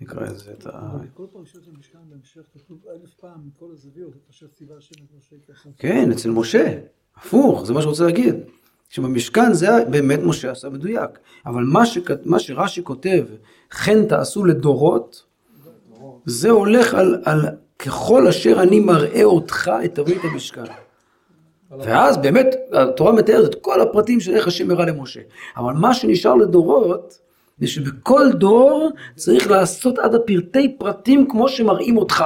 נקרא את זה, את ה... בכל פרשת המשכן בהמשך כתוב אלף פעם מכל הזוויות, את אשר ציווה השם את משה ככה. כן, אצל משה. הפוך, זה מה שרוצה להגיד. שבמשכן זה באמת משה עשה מדויק. אבל מה, שכ... מה שרש"י כותב, כן תעשו לדורות, זה הולך על, על ככל אשר אני מראה אותך את תבנית המשכן. ואז באמת התורה מתארת את כל הפרטים של איך השם הראה למשה. אבל מה שנשאר לדורות, זה שבכל דור צריך לעשות עד הפרטי פרטים כמו שמראים אותך.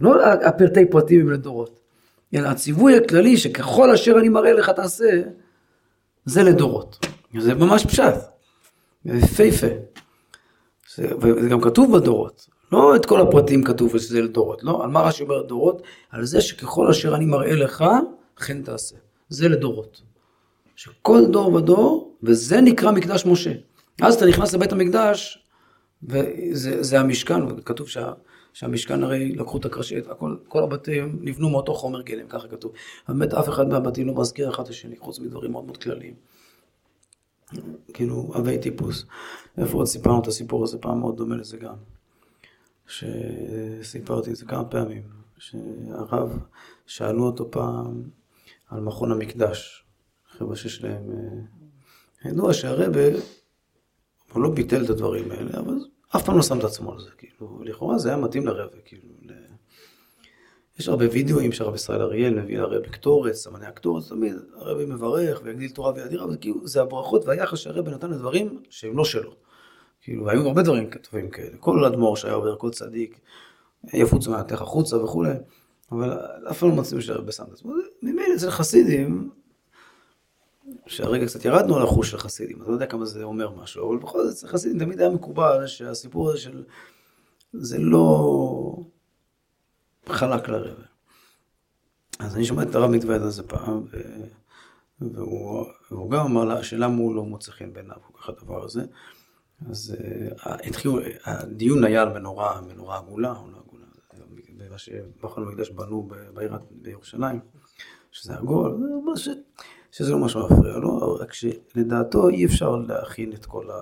לא הפרטי פרטים הם לדורות. אלא הציווי הכללי שככל אשר אני מראה לך תעשה, זה לדורות. זה ממש פשט. זה יפהפה. זה- וזה גם כתוב בדורות. לא את כל הפרטים כתוב שזה לדורות, לא? על מה רש"י אומר דורות? על זה שככל אשר אני מראה לך, כן תעשה. זה לדורות. שכל דור ודור, וזה נקרא מקדש משה. אז אתה נכנס לבית המקדש, וזה זה המשכן, וכתוב שה, שהמשכן הרי לקחו את הקרשית, הכל, כל הבתים נבנו מאותו חומר גלם, ככה כתוב. באמת אף אחד מהבתים לא מזכיר אחד את השני, חוץ מדברים מאוד מאוד כלליים. כאילו, אבי טיפוס. איפה עוד סיפרנו את הסיפור הזה, פעם מאוד דומה לזה גם. שסיפרתי את זה כמה פעמים, שהרב, שאלו אותו פעם על מכון המקדש, חבר'ה שיש להם... אה, ידוע שהרבה, הוא לא ביטל את הדברים האלה, אבל אף פעם לא שם את עצמו על זה, כאילו, לכאורה זה היה מתאים לרבה, כאילו, ל... יש הרבה וידאוים שהרב ישראל אריאל מביא לרבה קטורת, סמני הקטורת, תמיד הרבי מברך ויגדיל תורה וידיר, אבל כאילו זה הברכות והיחס שהרבי נתן לדברים שהם לא שלו. כאילו, והיו הרבה דברים טובים כאלה, כל אדמו"ר שהיה עובר, כל צדיק, יפוץ מעטך החוצה וכולי, אבל אף פעם לא מצאו שהרבה שם את עצמו. ממילא אצל חסידים, שהרגע קצת ירדנו על החוש של חסידים, אז לא יודע כמה זה אומר משהו, אבל בכל זאת, חסידים תמיד היה מקובל שהסיפור הזה של... זה לא חלק לרבע. אז אני שומע את הרב מתוועד על זה פעם, ו... והוא, והוא גם אמר לה שלמה הוא לא מוצא חן בעיניו, כל כך הדבר הזה. אז uh, התחילו, הדיון היה על מנורה, מנורה עגולה, או לא עגולה, במה שבכל המקדש בנו בעיר בירושלים, שזה עגול, אומר ש, שזה לא משהו מפריע לו, רק שלדעתו אי אפשר להכין את כל ה...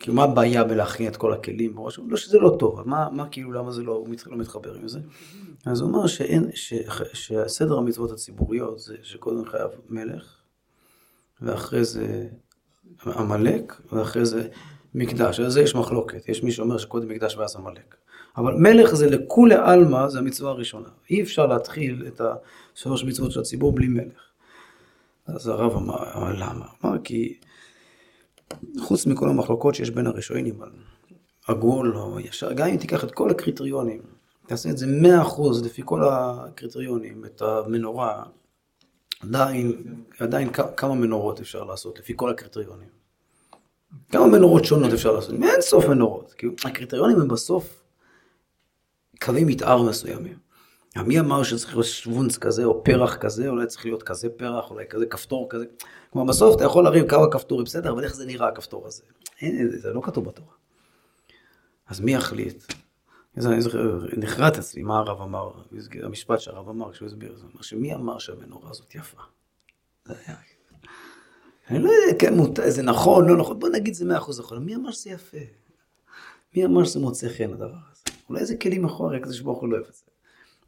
כאילו מה הבעיה בלהכין את כל הכלים בראש? לא שזה לא טוב, מה, מה כאילו, למה זה לא, הוא לא מתחבר עם זה? אז הוא אמר שאין, ש, שהסדר המצוות הציבוריות זה שקודם חייב מלך, ואחרי זה עמלק, ואחרי זה מקדש. על זה יש מחלוקת. יש מי שאומר שקודם מקדש ואז עמלק. אבל מלך זה לכולי עלמא, זה המצווה הראשונה. אי אפשר להתחיל את השלוש מצוות של הציבור בלי מלך. אז הרב אמר, אבל למה? אמר כי חוץ מכל המחלוקות שיש בין הראשונים על עגול או ישר, גם אם תיקח את כל הקריטריונים, תעשה את זה מאה אחוז לפי כל הקריטריונים, את המנורה, עדיין, עדיין כמה מנורות אפשר לעשות לפי כל הקריטריונים. כמה מנורות שונות אפשר לעשות? אין סוף מנורות. כאילו, הקריטריונים הם בסוף קווי מתאר מסוימים. מי אמר שצריך להיות שוונץ כזה או פרח כזה, אולי צריך להיות כזה פרח, אולי כזה כפתור כזה. כלומר בסוף אתה יכול להרים כמה כפתורים, בסדר, אבל איך זה נראה הכפתור הזה? אין, זה לא כתוב בתורה. אז מי יחליט? אני זוכר, נחרט אצלי מה הרב אמר, המשפט שהרב אמר כשהוא הסביר, זה אמר שמי אמר שהמנורה הזאת יפה? זה היה... אני לא יודע, כן, מותר, זה נכון, לא נכון, בוא נגיד זה מאה אחוז נכון, מי אמר שזה יפה? מי אמר שזה מוצא חן הדבר הזה? אולי זה כלים אחורה, הקדוש ברוך הוא לא אוהב את זה.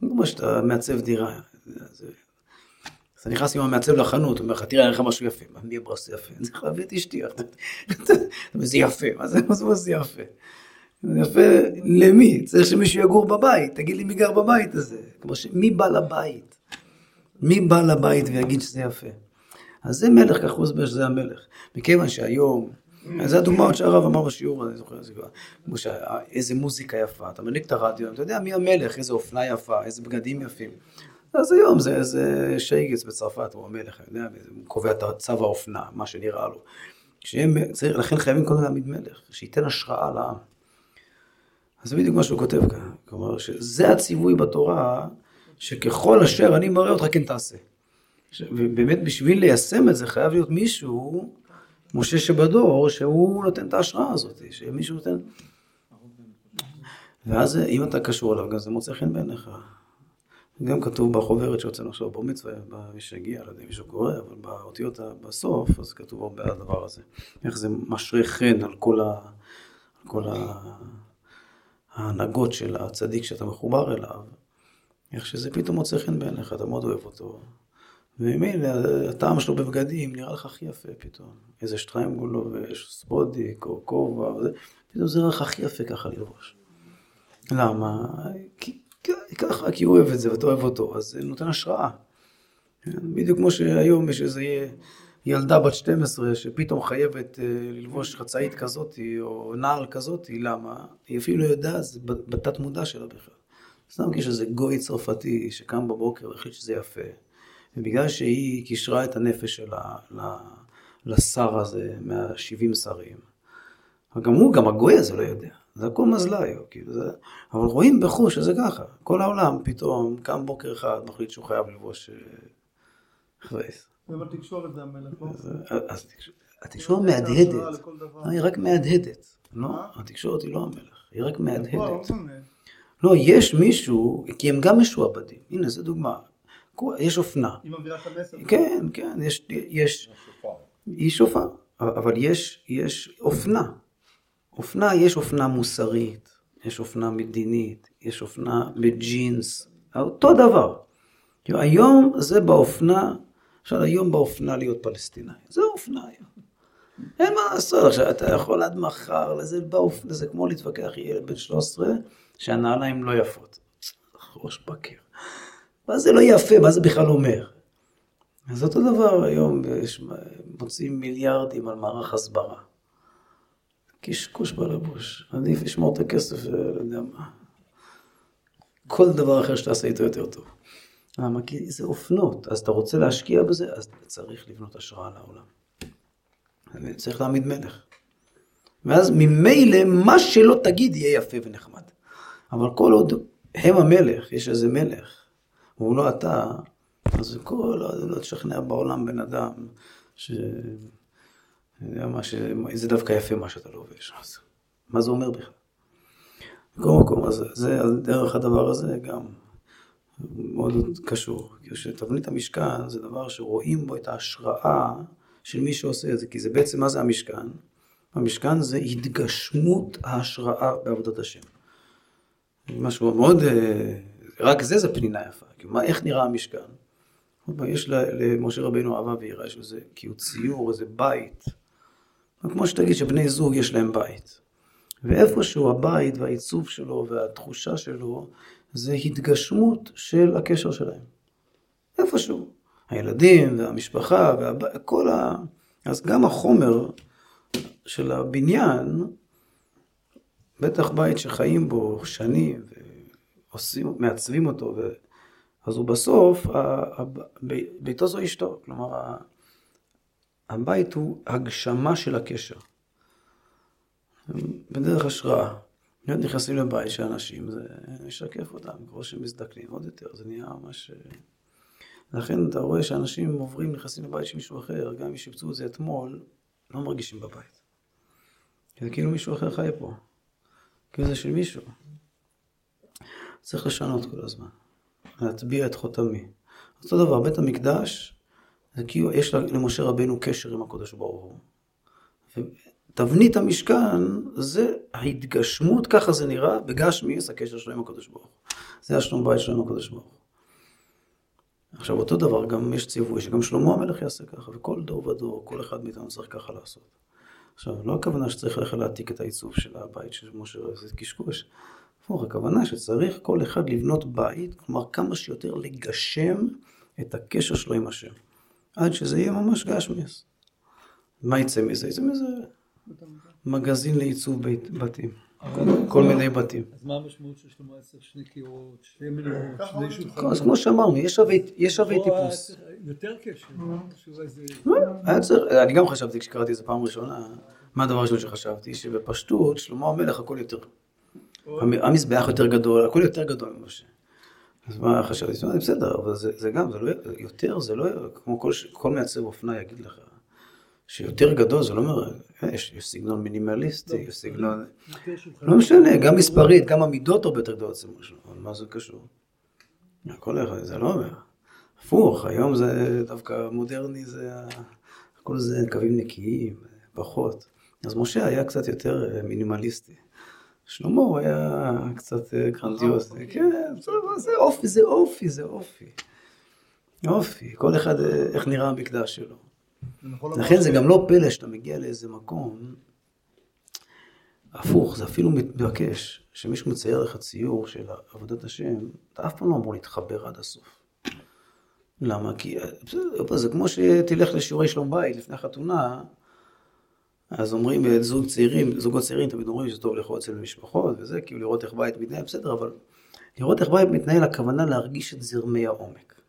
כמו שאתה מעצב דירה, אז אתה נכנס עם המעצב לחנות, אומר לך, תראה, אין לך משהו יפה. מה, מי אמר שזה יפה? אני צריך להביא את אשתי. זה יפה, מה זה יפה? יפה למי? צריך שמישהו יגור בבית, תגיד לי מי גר בבית הזה. כמו ש... מי בא לבית? מי בא לבית ויגיד שזה יפה? אז זה מלך, כך הוא הסבר שזה המלך. מכיוון שהיום, זה הדוגמאות שהרב אמר בשיעור, אני זוכר, זה איזה מוזיקה יפה, אתה מדליק את הרדיו, אתה יודע מי המלך, איזה אופנה יפה, איזה בגדים יפים. אז היום זה איזה שייגץ בצרפת, הוא המלך, אני יודע, הוא קובע את צו האופנה, מה שנראה לו. שהם, צריך, לכן חייבים קודם להעמיד מלך, שייתן השראה לעם. אז זה בדיוק מה שהוא כותב כאן. כלומר, שזה הציווי בתורה, שככל אשר אני מראה אותך כן תעשה. ובאמת בשביל ליישם את זה חייב להיות מישהו, משה שבדור, שהוא נותן את ההשראה הזאת, שמישהו נותן... ואז אם אתה קשור אליו, גם זה מוצא חן בעיניך. גם כתוב בחוברת שהוצאנו עכשיו בר מצווה, מי שהגיע, לא יודע אם מישהו קורא, אבל באותיות בסוף, אז כתוב הרבה הדבר הזה. איך זה משרה חן על כל, ה, כל ה, ההנהגות של הצדיק שאתה מחובר אליו, איך שזה פתאום מוצא חן בעיניך, אתה מאוד אוהב אותו. וממילא הטעם שלו בבגדים נראה לך הכי יפה פתאום. איזה שטריימל הוא לובש, ספודיק או כובע, וזה, פתאום זה נראה לך הכי יפה ככה ללבוש. למה? כי ככה, כי הוא אוהב את זה ואתה אוהב אותו, אז זה נותן השראה. בדיוק כמו שהיום יש איזה ילדה בת 12 שפתאום חייבת אה, ללבוש חצאית כזאת או נעל כזאת, למה? היא אפילו לא יודעת, זה בתת מודע שלה בכלל. סתם כי יש איזה גוי צרפתי שקם בבוקר והחליט שזה יפה, ובגלל שהיא קישרה את הנפש שלה לשר הזה מה-70 שרים, וגם הוא, גם הגוי הזה לא יודע. זה הכל מזלאיו, כאילו זה... אבל רואים בחוש שזה ככה. כל העולם פתאום קם בוקר אחד, מחליט שהוא חייב ללבוש אה, חווייס. ובתקשורת זה המלך, לא? אז התקשורת השראה מהדהדת. לא, היא רק מהדהדת. לא? התקשורת היא לא המלך, היא רק לא מהדהדת. לא, יש מישהו, כי הם גם משועבדים. הנה, זו דוגמה. יש אופנה. היא מעבירה את המסר. כן, כן, יש, יש, היא שופר, אבל יש, יש אופנה. אופנה, יש אופנה מוסרית, יש אופנה מדינית, יש אופנה בג'ינס, אותו דבר. כאילו, היום זה באופנה, עכשיו היום באופנה להיות פלסטינאי, זה האופנה היום. אין מה לעשות, עכשיו אתה יכול עד מחר, לזה באופנה, זה כמו להתווכח ילד בן 13, שהנעליים לא יפות. ראש בקר. מה זה לא יפה, מה זה בכלל אומר? אז אותו דבר היום, יש, מוצאים מיליארדים על מערך הסברה. קשקוש בלבוש, עדיף לשמור את הכסף, ולא יודע מה. כל דבר אחר שתעשה איתו יותר טוב. למה? כי זה אופנות, אז אתה רוצה להשקיע בזה, אז צריך לבנות השראה לעולם. צריך להעמיד מלך. ואז ממילא מה שלא תגיד יהיה יפה ונחמד. אבל כל עוד הם המלך, יש איזה מלך, והוא לא אתה, אז כל לא תשכנע בעולם בן אדם, ש... ש... זה דווקא יפה מה שאתה לובש. אז מה זה אומר בכלל? בכל מקום, אז זה על דרך הדבר הזה גם מאוד קשור. כי שתבנית המשכן זה דבר שרואים בו את ההשראה של מי שעושה את זה. כי זה בעצם, מה זה המשכן? המשכן זה התגשמות ההשראה בעבודת השם. משהו מאוד, אה, רק זה זה פנינה יפה. כי מה, איך נראה המשכן? יש למשה רבינו אהבה ויראה, יש לזה, כי הוא ציור, איזה בית. כמו שתגיד שבני זוג יש להם בית. ואיפשהו הבית והעיצוב שלו והתחושה שלו זה התגשמות של הקשר שלהם. איפשהו. הילדים והמשפחה וכל ה... אז גם החומר של הבניין, בטח בית שחיים בו שנים ועושים, מעצבים אותו, ו... אז הוא בסוף, ביתו זו אשתו. כלומר, הבית הוא הגשמה של הקשר. בדרך השראה. להיות נכנסים לבית של אנשים, זה משקף אותם, ככל שהם מזדקנים עוד יותר, זה נהיה ממש... לכן אתה רואה שאנשים עוברים, נכנסים לבית של מישהו אחר, גם אם שיפצו את זה אתמול, לא מרגישים בבית. זה כאילו מישהו אחר חי פה. כאילו זה של מישהו. צריך לשנות כל הזמן. להטביע את חותמי. אותו דבר, בית המקדש, כאילו, יש למשה רבנו קשר עם הקדוש ברוך הוא. תבנית המשכן זה ההתגשמות, ככה זה נראה, בגשמי זה הקשר שלו עם הקדוש ברוך הוא. זה השלום בית שלו עם הקדוש ברוך הוא. עכשיו אותו דבר, גם יש ציווי, שגם שלמה המלך יעשה ככה, וכל דור ודור, כל אחד מאיתנו צריך ככה לעשות. עכשיו, לא הכוונה שצריך ללכת להעתיק את העיצוב של הבית של משה, זה קשקוש. הפוך, הכוונה שצריך כל אחד לבנות בית, כלומר כמה שיותר לגשם את הקשר שלו עם השם. עד שזה יהיה ממש גשמיאס. מה יצא מזה? יצא מזה מגזין לעיצוב בית, בתים. כל מיני בתים. אז מה המשמעות של שלמה צריך שני קירות, שני מנורות, שני שולחנות? אז כמו שאמרנו, יש היה טיפוס. יותר קשר. היה צריך, אני גם חשבתי כשקראתי את זה פעם ראשונה, מה הדבר הראשון שחשבתי? שבפשטות, שלמה המלך הכל יותר, המזבח יותר גדול, הכל יותר גדול ממשה. אז מה חשבתי? בסדר, אבל זה, זה גם, זה לא, יותר זה לא, כמו כל, כל מעצב אופנה יגיד לך, שיותר גדול זה לא אומר, אה, יש, יש סגנון מינימליסטי, יש סגנון, יותר שולחנות. לא משנה, גם מספרית, גם המידות הרבה יותר גדולות אצל משהו, אבל מה זה קשור? הכל אחד, זה לא אומר. הפוך, היום זה דווקא מודרני, זה הכל זה קווים נקיים, פחות. אז משה היה קצת יותר אה, מינימליסטי. שלמה הוא היה קצת אה, גרנדיוזי. כן, זה- אופי, זה אופי, זה אופי. אופי, כל אחד אה, איך נראה המקדש שלו. לכן זה גם לא פלא שאתה מגיע לאיזה מקום, הפוך, זה אפילו מתבקש, שמישהו מצייר לך ציור של עבודת השם, אתה אף פעם לא אמור להתחבר עד הסוף. למה? כי בסדר, זה כמו שתלך לשיעורי שלום בית לפני החתונה, אז אומרים אה, זוג צעירים, זוגות צעירים תמיד אומרים שזה טוב לאכול אצל משפחות וזה, כאילו לראות איך בית מתנהל, בסדר, אבל לראות איך בית מתנהל, הכוונה להרגיש את זרמי העומק.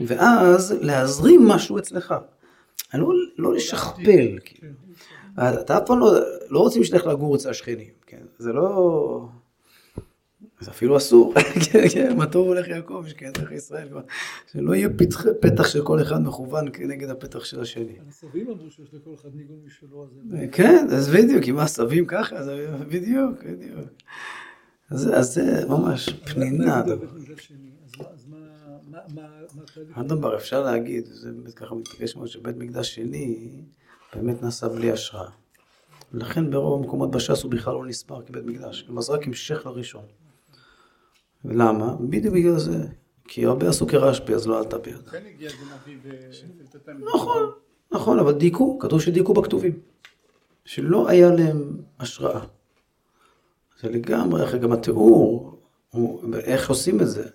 ואז להזרים משהו אצלך. לא, לא לשכפל. כאילו. אתה אף פעם לא, לא רוצים שתלך לגור אצל השכנים, כן? זה לא... זה אפילו אסור, כן, כן, מה טוב הולך יעקב, כן, דרך ישראל, שלא יהיה פתח, פתח של כל אחד מכוון כנגד הפתח של השני. הסבים אמרו שיש לכל אחד ניגון משלו, אז זה... כן, אז בדיוק, אם הסבים ככה, אז בדיוק, בדיוק. אז, אז זה ממש פנינה. הדבר. אפשר להגיד, זה באמת ככה מתרגש מאוד, שבית מקדש שני באמת נעשה בלי השראה. ולכן ברוב המקומות בש"ס הוא בכלל לא נספר כבית מקדש, כלומר זה רק המשך לראשון. למה? בדיוק בגלל זה. כי הרבה עשו כרשב"י, אז לא עלתה בידה. כן הגיע נביא ופלטתם. נכון, נכון, אבל דייקו, כתוב שדייקו בכתובים. שלא היה להם השראה. זה לגמרי, אחרי גם התיאור, הוא, איך עושים את זה,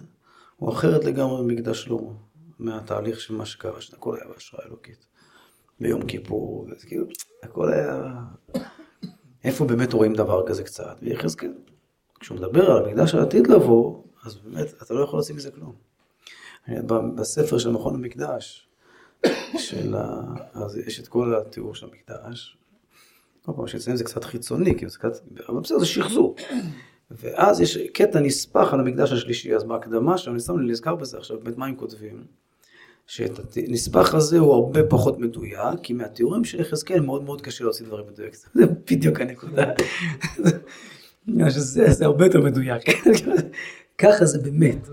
הוא אחרת לגמרי ממקדש שלמה, מהתהליך של מה שקרה, שהכל היה בהשראה אלוקית. ביום כיפור, וזה כאילו, הכל היה... איפה באמת רואים דבר כזה קצת? ויחזקאל. כשהוא מדבר על המקדש העתיד לבוא, אז באמת, אתה לא יכול להשיג מזה כלום. בספר של מכון המקדש, של ה... אז יש את כל התיאור של המקדש. כל פעם שאצלם זה קצת חיצוני, כי זה קצת... אבל בסדר, זה שחזור. ואז יש קטע נספח על המקדש השלישי, אז בהקדמה שם, אני שם לי נזכר בזה עכשיו, באמת מה הם כותבים? שאת הנספח הזה הוא הרבה פחות מדויק, כי מהתיאורים של יחזקאל מאוד מאוד קשה להוציא דברים מדויקים. זה בדיוק הנקודה. שזה זה הרבה יותר מדויק. ככה זה באמת.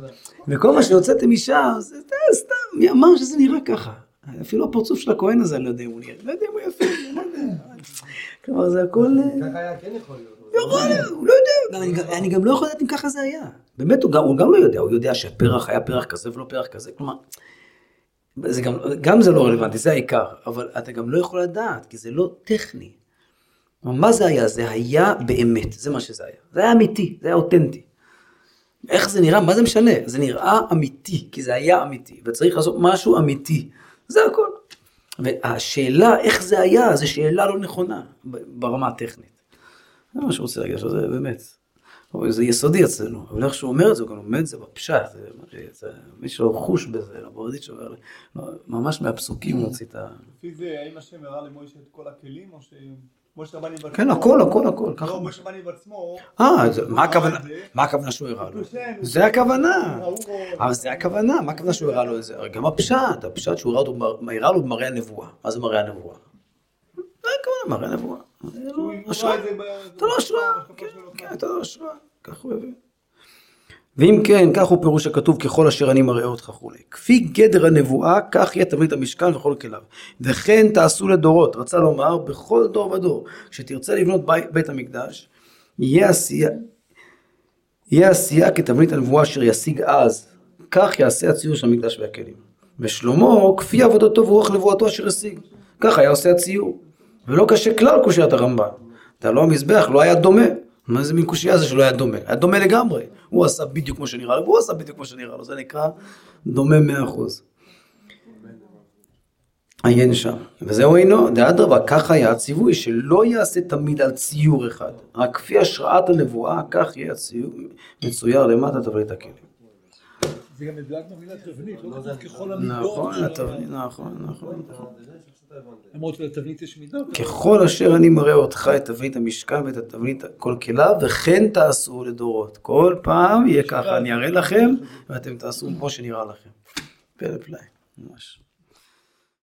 וכל מה שהוצאתם משם, זה סתם, מי אמר שזה נראה ככה? אפילו הפרצוף של הכהן הזה, אני לא יודע אם הוא נראה, לא יודע אם הוא יפה, אני לא יודע. כלומר, זה הכל... אה, ככה היה כן יכול להיות. יכול להיות, הוא לא יודע, אני גם- לא יכול לדעת אם ככה זה היה. באמת, הוא גם- הוא גם לא יודע, הוא יודע שהפרח היה פרח כזה ולא פרח כזה, כלומר, זה גם, גם זה לא רלוונטי, זה העיקר, אבל אתה גם לא יכול לדעת, כי זה לא טכני. מה זה היה? זה היה באמת, זה מה שזה היה. זה היה אמיתי, זה היה אותנטי. איך זה נראה? מה זה משנה? זה נראה אמיתי, כי זה היה אמיתי, וצריך לעשות משהו אמיתי. זה הכל. והשאלה איך זה היה, זו שאלה לא נכונה ברמה הטכנית. זה מה שהוא רוצה להגיד, עכשיו, זה באמת. זה יסודי אצלנו, אבל איך שהוא אומר את זה, הוא גם לומד את זה בפשט, זה, זה, מי שלא חוש בזה, לא ברדיץ' אומר, לא, ממש מהפסוקים הוא הוציא את ה... לפי זה, האם השם הראה למוישה את כל הכלים, או שמשה רבני בעצמו... כן, הכל, הכל, הכל, ככה. לא, משה רבני בעצמו... אה, מה הכוונה? מה הכוונה שהוא הראה לו? כן, זה הכוונה. אבל זה הכוונה, מה הכוונה שהוא הראה לו את זה? גם הפשט, הפשט שהוא הראה לו במראה הנבואה. מה זה מראה הנבואה? זה הכוונה, מראה הנבואה. לא אתה לא השראה, כן, שלו. כן, אתה לא השראה, כך הוא הביא. ואם כן, כך הוא פירוש הכתוב ככל אשר אני מראה אותך כולי. כפי גדר הנבואה, כך יהיה תמיד המשכן וכל כליו. וכן תעשו לדורות, רצה לומר, בכל דור ודור, כשתרצה לבנות בית, בית המקדש, יהיה עשייה, יהיה עשייה כתבנית הנבואה אשר ישיג אז, כך יעשה הציור של המקדש והכלים. ושלמה, כפי עבודתו ורוח נבואתו אשר השיג, כך היה עושה הציור. ולא קשה כלל קושיית הרמב"ן. לא המזבח, לא היה דומה. מה זה מין קושייה זה שלא היה דומה? היה דומה לגמרי. הוא עשה בדיוק כמו שנראה לו, והוא עשה בדיוק כמו שנראה לו. זה נקרא דומה מאה אחוז. עיין שם. וזהו אינו, דאדרבה, כך היה הציווי, שלא יעשה תמיד על ציור אחד. רק כפי השראת הנבואה, כך יהיה הציור מצויר למטה תבלית הכלים. זה גם מדויק במילה תבנית, לא כתוב ככל המידות. נכון, התבנית, נכון, נכון. למרות שלתבנית יש מידות. ככל אשר אני מראה אותך את תבנית המשכן ואת התבנית כל כליו, וכן תעשו לדורות. כל פעם יהיה ככה, אני אראה לכם, ואתם תעשו כמו שנראה לכם. פלא פלאי, ממש.